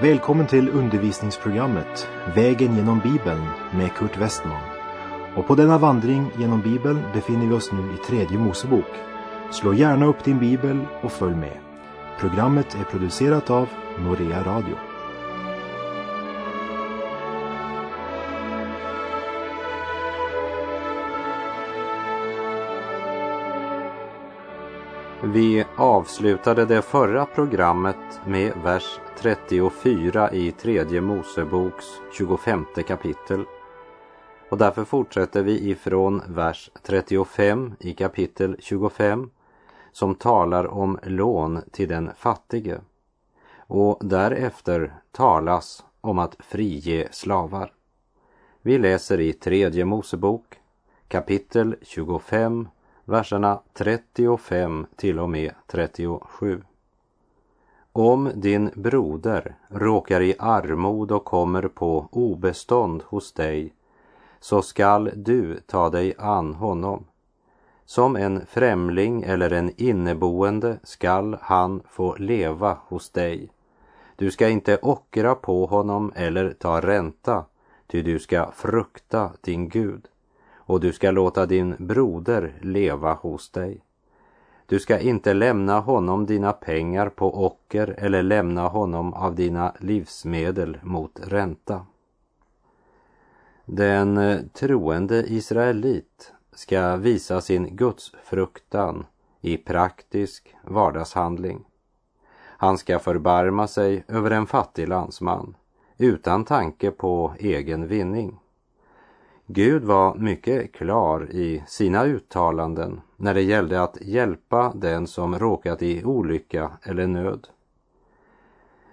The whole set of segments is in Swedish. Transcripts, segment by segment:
Välkommen till undervisningsprogrammet Vägen genom Bibeln med Kurt Westman. Och på denna vandring genom Bibeln befinner vi oss nu i tredje Mosebok. Slå gärna upp din bibel och följ med. Programmet är producerat av Norea Radio. Vi avslutade det förra programmet med vers 34 i tredje Moseboks 25 kapitel. Och därför fortsätter vi ifrån vers 35 i kapitel 25 som talar om lån till den fattige. Och därefter talas om att frige slavar. Vi läser i tredje Mosebok kapitel 25 verserna 35 till och med 37. Om din broder råkar i armod och kommer på obestånd hos dig så skall du ta dig an honom. Som en främling eller en inneboende skall han få leva hos dig. Du ska inte ockra på honom eller ta ränta, ty du ska frukta din Gud och du ska låta din broder leva hos dig. Du ska inte lämna honom dina pengar på ocker eller lämna honom av dina livsmedel mot ränta. Den eh, troende israelit ska visa sin gudsfruktan i praktisk vardagshandling. Han ska förbarma sig över en fattig landsman utan tanke på egen vinning. Gud var mycket klar i sina uttalanden när det gällde att hjälpa den som råkat i olycka eller nöd.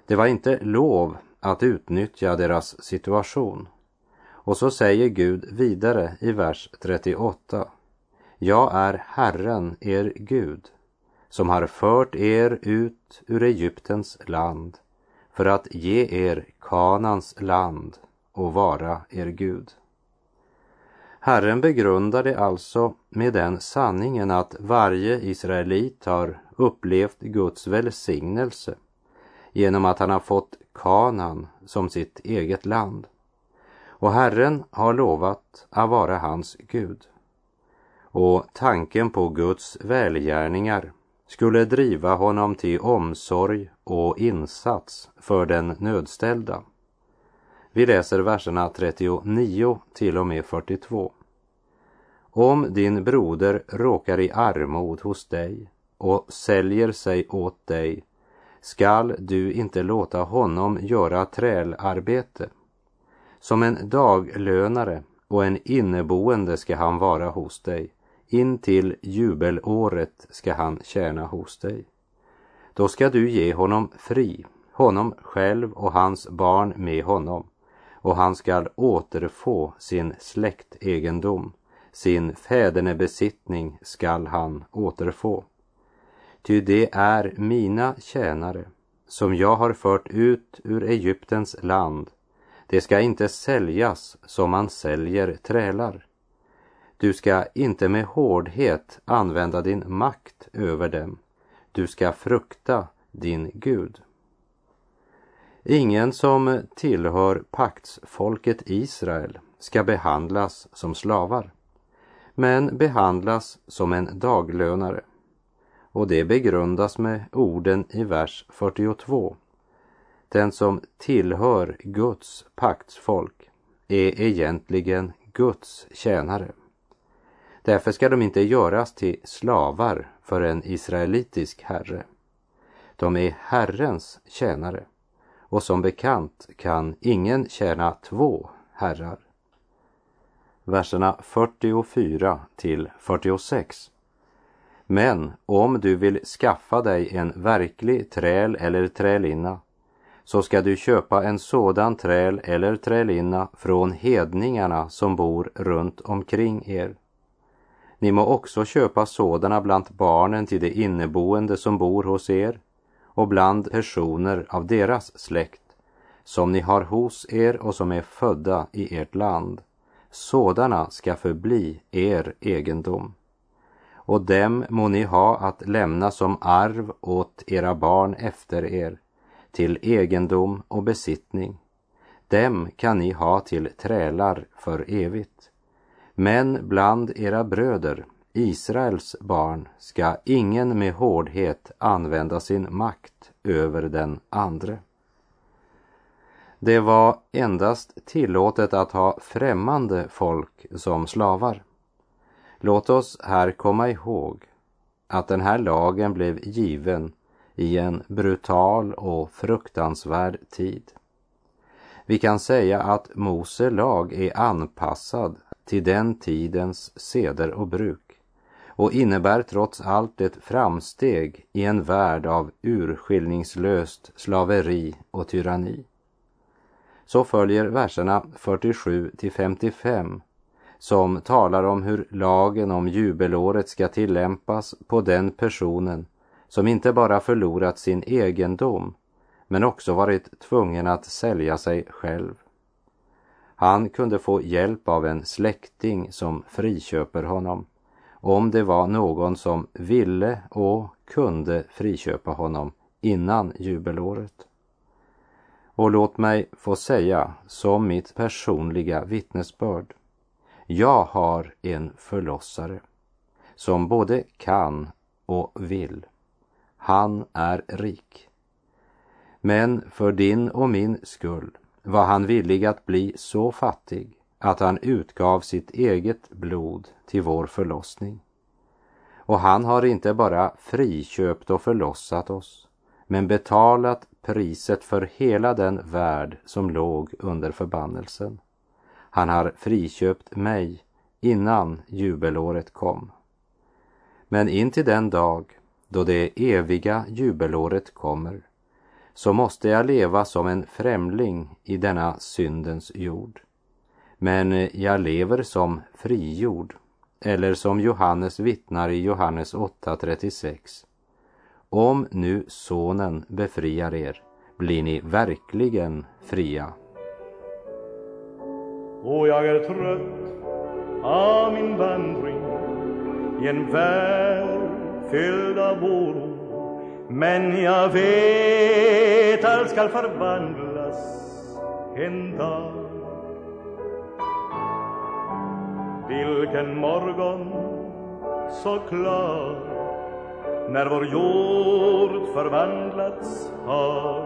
Det var inte lov att utnyttja deras situation. Och så säger Gud vidare i vers 38. Jag är Herren, er Gud, som har fört er ut ur Egyptens land för att ge er Kanans land och vara er Gud. Herren begrundade alltså med den sanningen att varje israelit har upplevt Guds välsignelse genom att han har fått Kanan som sitt eget land. Och Herren har lovat att vara hans Gud. Och tanken på Guds välgärningar skulle driva honom till omsorg och insats för den nödställda. Vi läser verserna 39 till och med 42. Om din broder råkar i armod hos dig och säljer sig åt dig skall du inte låta honom göra trälarbete. Som en daglönare och en inneboende ska han vara hos dig. In till jubelåret ska han tjäna hos dig. Då ska du ge honom fri, honom själv och hans barn med honom och han skall återfå sin släktegendom. Sin fädernebesittning skall han återfå. Ty det är mina tjänare som jag har fört ut ur Egyptens land. Det ska inte säljas som man säljer trälar. Du ska inte med hårdhet använda din makt över dem. Du ska frukta din Gud. Ingen som tillhör paktsfolket Israel ska behandlas som slavar, men behandlas som en daglönare. Och det begrundas med orden i vers 42. Den som tillhör Guds paktsfolk är egentligen Guds tjänare. Därför ska de inte göras till slavar för en israelitisk herre. De är Herrens tjänare och som bekant kan ingen tjäna två herrar. Verserna 44 till 46. Men om du vill skaffa dig en verklig träl eller trälinna så ska du köpa en sådan träl eller trälinna från hedningarna som bor runt omkring er. Ni må också köpa sådana bland barnen till de inneboende som bor hos er och bland personer av deras släkt som ni har hos er och som är födda i ert land. Sådana ska förbli er egendom. Och dem må ni ha att lämna som arv åt era barn efter er, till egendom och besittning. Dem kan ni ha till trälar för evigt. Men bland era bröder, Israels barn, ska ingen med hårdhet använda sin makt över den andre. Det var endast tillåtet att ha främmande folk som slavar. Låt oss här komma ihåg att den här lagen blev given i en brutal och fruktansvärd tid. Vi kan säga att Mose lag är anpassad till den tidens seder och bruk och innebär trots allt ett framsteg i en värld av urskiljningslöst slaveri och tyranni. Så följer verserna 47 till 55 som talar om hur lagen om jubelåret ska tillämpas på den personen som inte bara förlorat sin egendom men också varit tvungen att sälja sig själv. Han kunde få hjälp av en släkting som friköper honom om det var någon som ville och kunde friköpa honom innan jubelåret. Och låt mig få säga som mitt personliga vittnesbörd. Jag har en förlossare som både kan och vill. Han är rik. Men för din och min skull var han villig att bli så fattig att han utgav sitt eget blod till vår förlossning. Och han har inte bara friköpt och förlossat oss, men betalat priset för hela den värld som låg under förbannelsen. Han har friköpt mig innan jubelåret kom. Men in till den dag då det eviga jubelåret kommer så måste jag leva som en främling i denna syndens jord. Men eh, jag lever som frigjord, eller som Johannes vittnar i Johannes 8.36. Om nu Sonen befriar er blir ni verkligen fria. Och jag är trött av min vandring i en värld fylld av oro men jag vet allt skall förvandlas en dag Vilken morgon så klar när vår jord förvandlats har.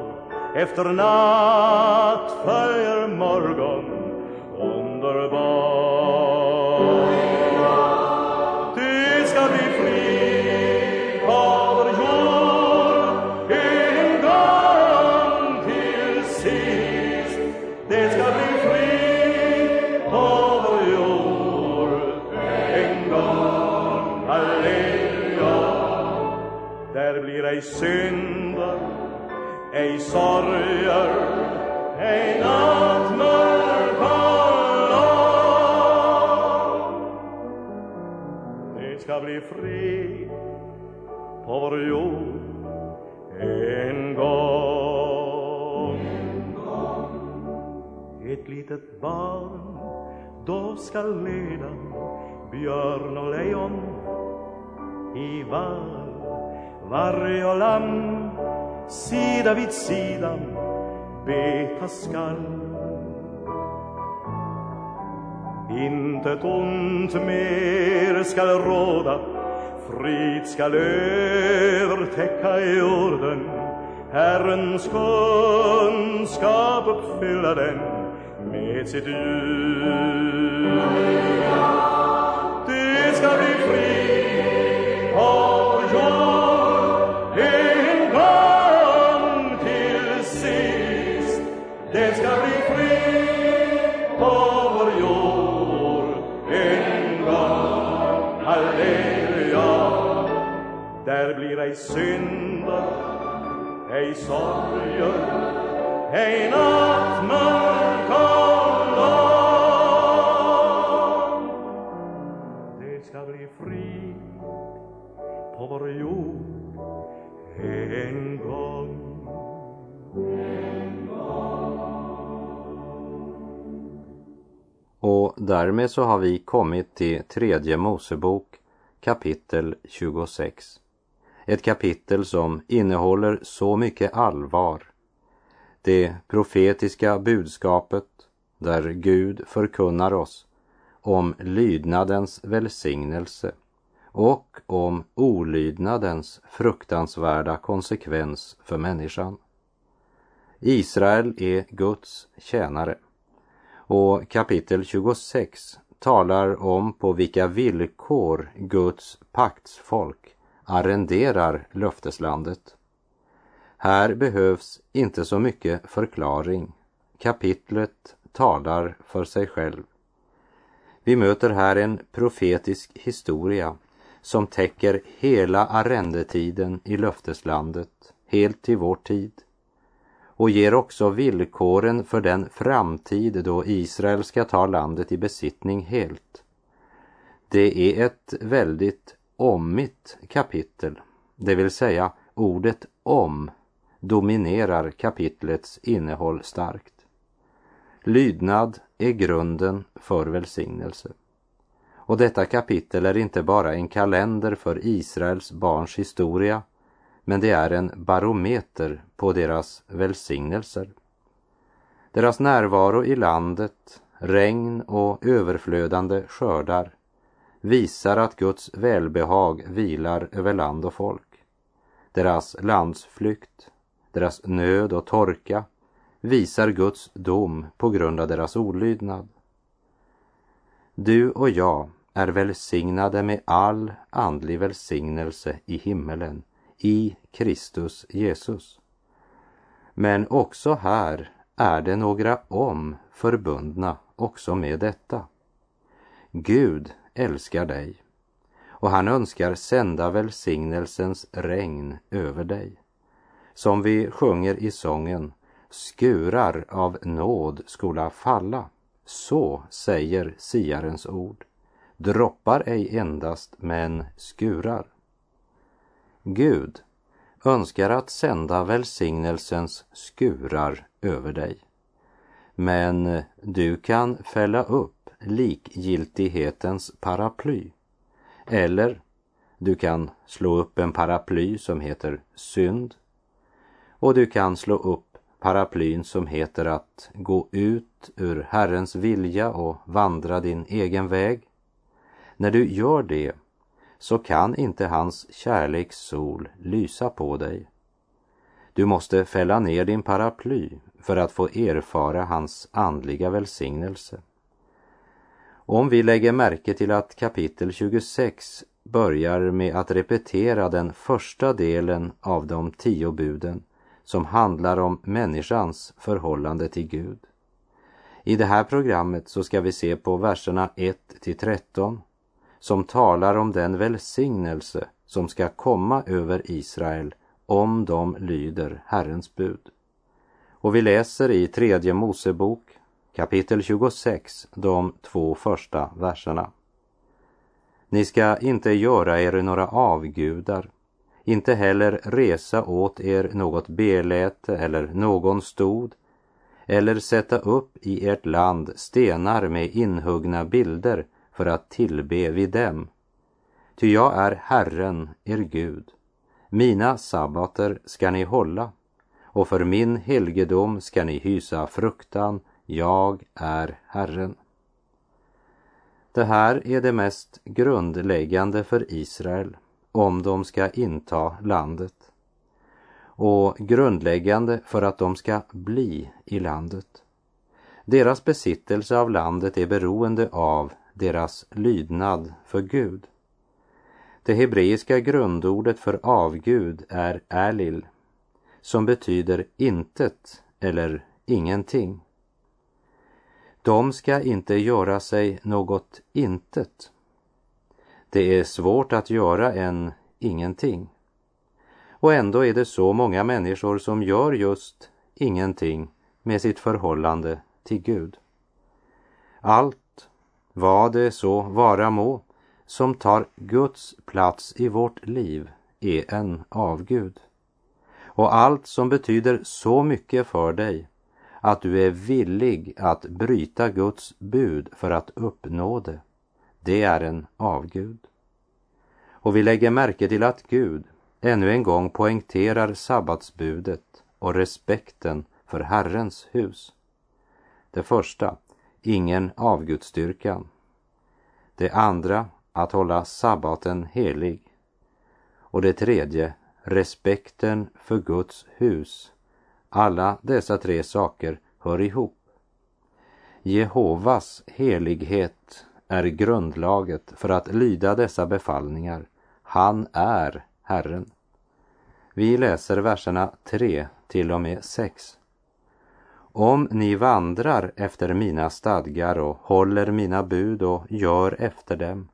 Efter natt följer morgon underbar. Varg och lamm sida vid sida beta skall. Intet ont mer skall råda, frid skall övertäcka jorden. Herrens kunskap uppfylla den med sitt ljus. Det ska bli frid ej synder, ej sorger, ej nattmörk och lång. Det ska bli frid på vår jord en gång. Och därmed så har vi kommit till tredje Mosebok kapitel 26. Ett kapitel som innehåller så mycket allvar det profetiska budskapet där Gud förkunnar oss om lydnadens välsignelse och om olydnadens fruktansvärda konsekvens för människan. Israel är Guds tjänare och kapitel 26 talar om på vilka villkor Guds paktsfolk arrenderar löfteslandet. Här behövs inte så mycket förklaring. Kapitlet talar för sig själv. Vi möter här en profetisk historia som täcker hela arrendetiden i löfteslandet, helt till vår tid och ger också villkoren för den framtid då Israel ska ta landet i besittning helt. Det är ett väldigt ommigt kapitel, det vill säga ordet om dominerar kapitlets innehåll starkt. Lydnad är grunden för välsignelse. Och detta kapitel är inte bara en kalender för Israels barns historia, men det är en barometer på deras välsignelser. Deras närvaro i landet, regn och överflödande skördar visar att Guds välbehag vilar över land och folk. Deras landsflykt, deras nöd och torka visar Guds dom på grund av deras olydnad. Du och jag är välsignade med all andlig välsignelse i himmelen i Kristus Jesus. Men också här är det några om förbundna också med detta. Gud älskar dig och han önskar sända välsignelsens regn över dig. Som vi sjunger i sången, skurar av nåd skola falla. Så säger siarens ord. Droppar ej endast, men skurar. Gud önskar att sända välsignelsens skurar över dig. Men du kan fälla upp likgiltighetens paraply. Eller du kan slå upp en paraply som heter synd. Och du kan slå upp paraplyn som heter att gå ut ur Herrens vilja och vandra din egen väg. När du gör det så kan inte hans kärlekssol lysa på dig. Du måste fälla ner din paraply för att få erfara hans andliga välsignelse. Om vi lägger märke till att kapitel 26 börjar med att repetera den första delen av de tio buden som handlar om människans förhållande till Gud. I det här programmet så ska vi se på verserna 1 till 13 som talar om den välsignelse som ska komma över Israel om de lyder Herrens bud. Och vi läser i tredje Mosebok kapitel 26, de två första verserna. Ni ska inte göra er några avgudar, inte heller resa åt er något beläte eller någon stod, eller sätta upp i ert land stenar med inhuggna bilder för att tillbe vid dem. Ty jag är Herren, er Gud. Mina sabbater ska ni hålla och för min helgedom ska ni hysa fruktan. Jag är Herren. Det här är det mest grundläggande för Israel om de ska inta landet och grundläggande för att de ska bli i landet. Deras besittelse av landet är beroende av deras lydnad för Gud. Det hebreiska grundordet för avgud är ''alil'', som betyder intet eller ingenting. De ska inte göra sig något intet. Det är svårt att göra en ingenting. Och ändå är det så många människor som gör just ingenting med sitt förhållande till Gud. Allt vad det så vara må, som tar Guds plats i vårt liv är en avgud. Och allt som betyder så mycket för dig att du är villig att bryta Guds bud för att uppnå det, det är en avgud. Och vi lägger märke till att Gud ännu en gång poängterar sabbatsbudet och respekten för Herrens hus. Det första, ingen avgudstyrkan. Det andra, att hålla sabbaten helig. Och det tredje, respekten för Guds hus. Alla dessa tre saker hör ihop. Jehovas helighet är grundlaget för att lyda dessa befallningar. Han är Herren. Vi läser verserna 3 till och med 6. Om ni vandrar efter mina stadgar och håller mina bud och gör efter dem,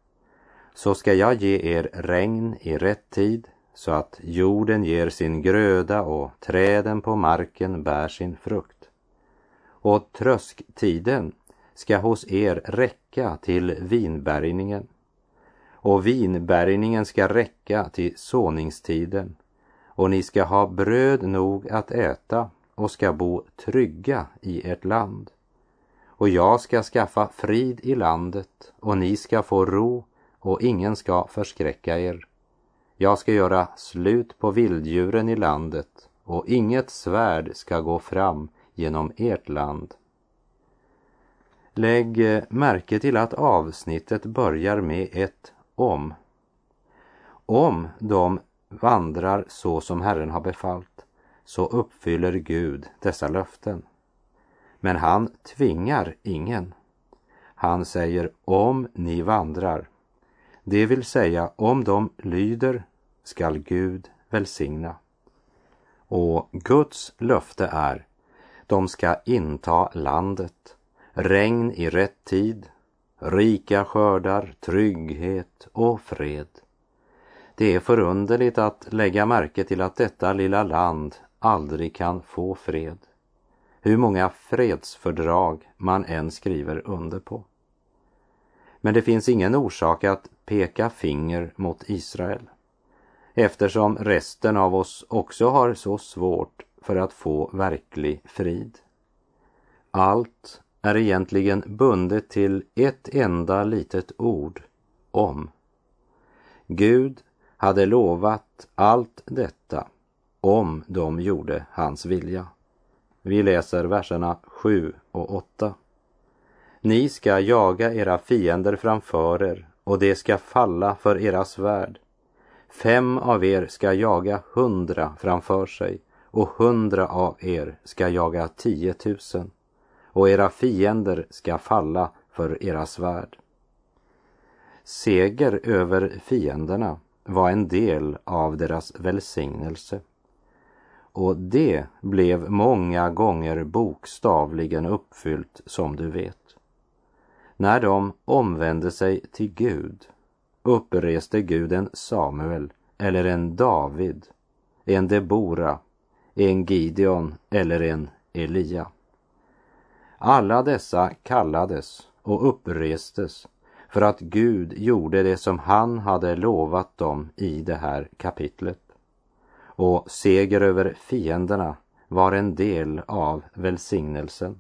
så ska jag ge er regn i rätt tid så att jorden ger sin gröda och träden på marken bär sin frukt. Och trösktiden ska hos er räcka till vinbärgningen och vinbärgningen ska räcka till såningstiden och ni ska ha bröd nog att äta och ska bo trygga i ert land. Och jag ska skaffa frid i landet och ni ska få ro och ingen ska förskräcka er. Jag ska göra slut på vilddjuren i landet och inget svärd ska gå fram genom ert land. Lägg eh, märke till att avsnittet börjar med ett om. Om de vandrar så som Herren har befallt så uppfyller Gud dessa löften. Men han tvingar ingen. Han säger om ni vandrar. Det vill säga om de lyder skall Gud välsigna. Och Guds löfte är de ska inta landet, regn i rätt tid, rika skördar, trygghet och fred. Det är förunderligt att lägga märke till att detta lilla land aldrig kan få fred. Hur många fredsfördrag man än skriver under på. Men det finns ingen orsak att peka finger mot Israel eftersom resten av oss också har så svårt för att få verklig frid. Allt är egentligen bundet till ett enda litet ord, om. Gud hade lovat allt detta om de gjorde hans vilja. Vi läser verserna 7 och 8. Ni ska jaga era fiender framför er och det ska falla för era svärd. Fem av er ska jaga hundra framför sig och hundra av er ska jaga tiotusen och era fiender ska falla för era svärd. Seger över fienderna var en del av deras välsignelse. Och det blev många gånger bokstavligen uppfyllt som du vet. När de omvände sig till Gud uppreste Gud en Samuel eller en David, en Debora, en Gideon eller en Elia. Alla dessa kallades och upprestes för att Gud gjorde det som han hade lovat dem i det här kapitlet. Och seger över fienderna var en del av välsignelsen.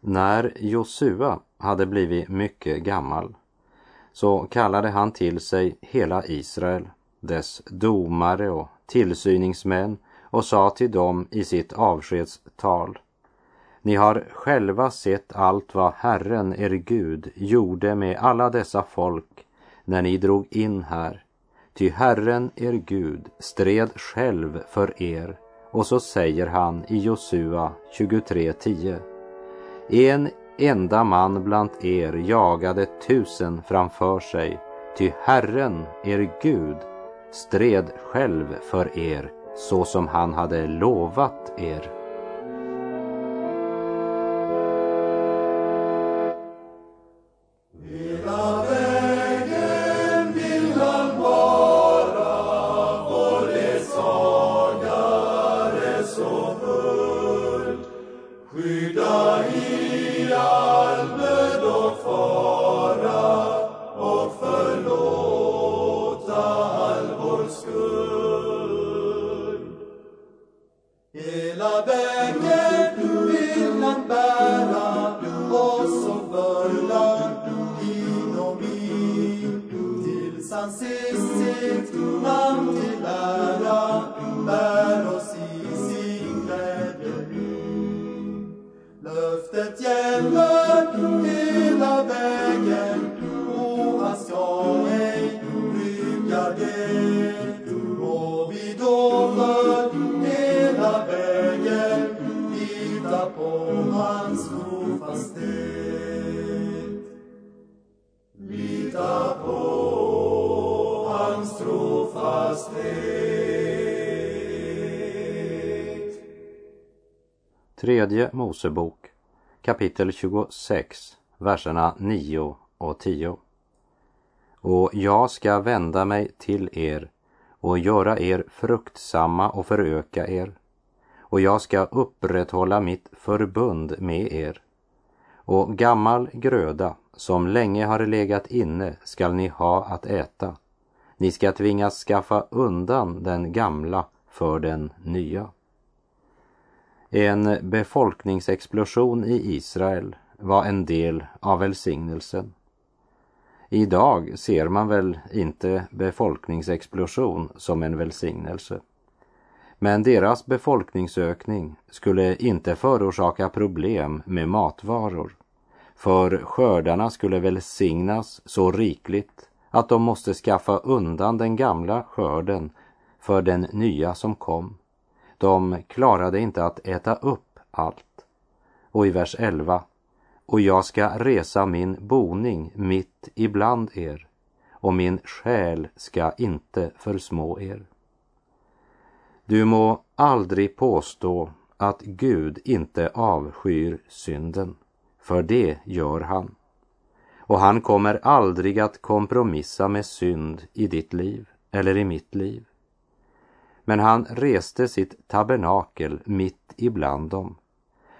När Josua hade blivit mycket gammal så kallade han till sig hela Israel, dess domare och tillsyningsmän och sa till dem i sitt avskedstal ni har själva sett allt vad Herren, er Gud, gjorde med alla dessa folk när ni drog in här. Ty Herren, er Gud, stred själv för er. Och så säger han i Josua 23.10. En enda man bland er jagade tusen framför sig, ty Herren, er Gud, stred själv för er så som han hade lovat er. Tredje Mosebok kapitel 26, verserna 9 och 10. Och jag ska vända mig till er och göra er fruktsamma och föröka er. Och jag ska upprätthålla mitt förbund med er. Och gammal gröda som länge har legat inne skall ni ha att äta. Ni ska tvingas skaffa undan den gamla för den nya. En befolkningsexplosion i Israel var en del av välsignelsen. Idag ser man väl inte befolkningsexplosion som en välsignelse. Men deras befolkningsökning skulle inte förorsaka problem med matvaror. För skördarna skulle välsignas så rikligt att de måste skaffa undan den gamla skörden för den nya som kom. De klarade inte att äta upp allt. Och i vers 11. Och jag ska resa min boning mitt ibland er och min själ ska inte försmå er. Du må aldrig påstå att Gud inte avskyr synden, för det gör han. Och han kommer aldrig att kompromissa med synd i ditt liv eller i mitt liv. Men han reste sitt tabernakel mitt ibland dem.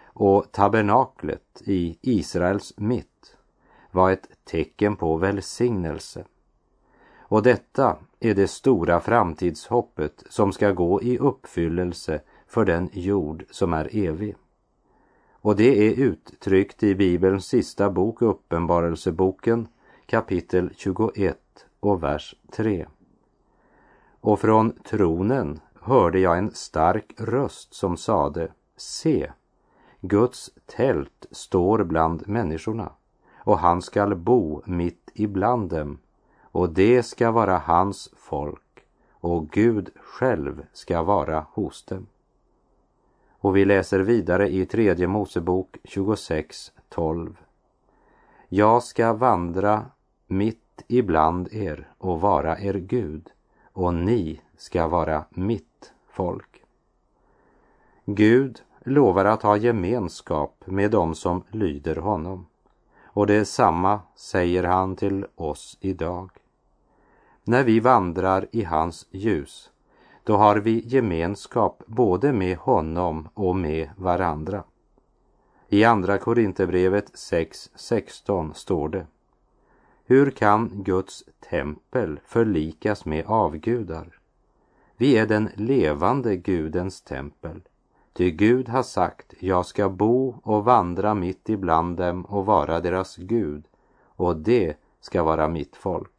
Och tabernaklet i Israels mitt var ett tecken på välsignelse. Och detta är det stora framtidshoppet som ska gå i uppfyllelse för den jord som är evig. Och det är uttryckt i Bibelns sista bok, Uppenbarelseboken, kapitel 21 och vers 3. Och från tronen hörde jag en stark röst som sade, se, Guds tält står bland människorna och han skall bo mitt ibland dem och det ska vara hans folk och Gud själv ska vara hos dem. Och vi läser vidare i tredje Mosebok 26 12. Jag ska vandra mitt ibland er och vara er Gud och ni ska vara mitt folk. Gud lovar att ha gemenskap med dem som lyder honom. Och detsamma säger han till oss idag. När vi vandrar i hans ljus, då har vi gemenskap både med honom och med varandra. I Andra Korinthierbrevet 6.16 står det hur kan Guds tempel förlikas med avgudar? Vi är den levande Gudens tempel. Ty Gud har sagt, jag ska bo och vandra mitt ibland dem och vara deras Gud, och det ska vara mitt folk.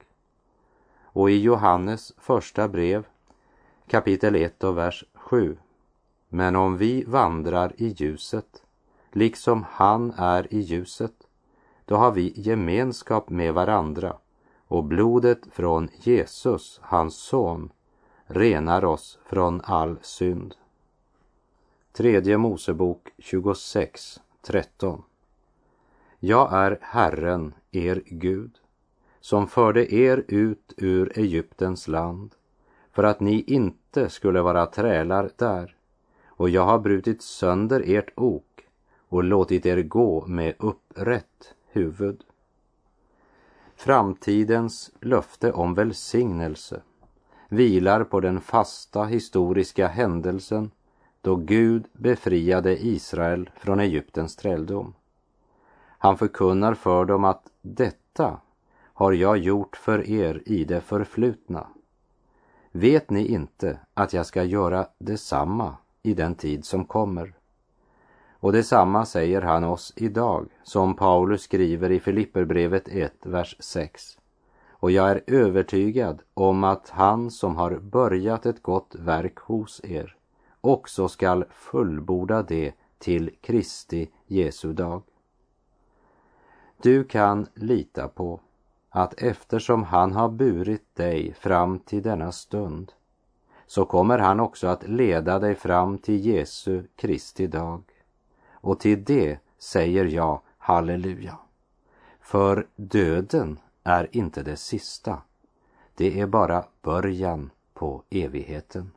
Och i Johannes första brev, kapitel 1 och vers 7. Men om vi vandrar i ljuset, liksom han är i ljuset, då har vi gemenskap med varandra och blodet från Jesus, hans son, renar oss från all synd. Tredje Mosebok 26, 13. Jag är Herren, er Gud, som förde er ut ur Egyptens land för att ni inte skulle vara trälar där, och jag har brutit sönder ert ok och låtit er gå med upprätt huvud. Framtidens löfte om välsignelse vilar på den fasta historiska händelsen då Gud befriade Israel från Egyptens träldom. Han förkunnar för dem att detta har jag gjort för er i det förflutna. Vet ni inte att jag ska göra detsamma i den tid som kommer? Och detsamma säger han oss idag, som Paulus skriver i Filipperbrevet 1, vers 6. Och jag är övertygad om att han som har börjat ett gott verk hos er också skall fullborda det till Kristi Jesu dag. Du kan lita på att eftersom han har burit dig fram till denna stund så kommer han också att leda dig fram till Jesu Kristi dag. Och till det säger jag halleluja. För döden är inte det sista. Det är bara början på evigheten.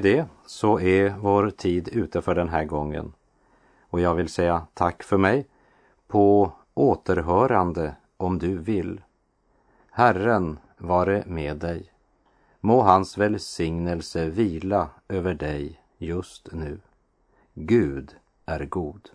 Med det så är vår tid ute för den här gången. Och jag vill säga tack för mig på återhörande om du vill. Herren vare med dig. Må hans välsignelse vila över dig just nu. Gud är god.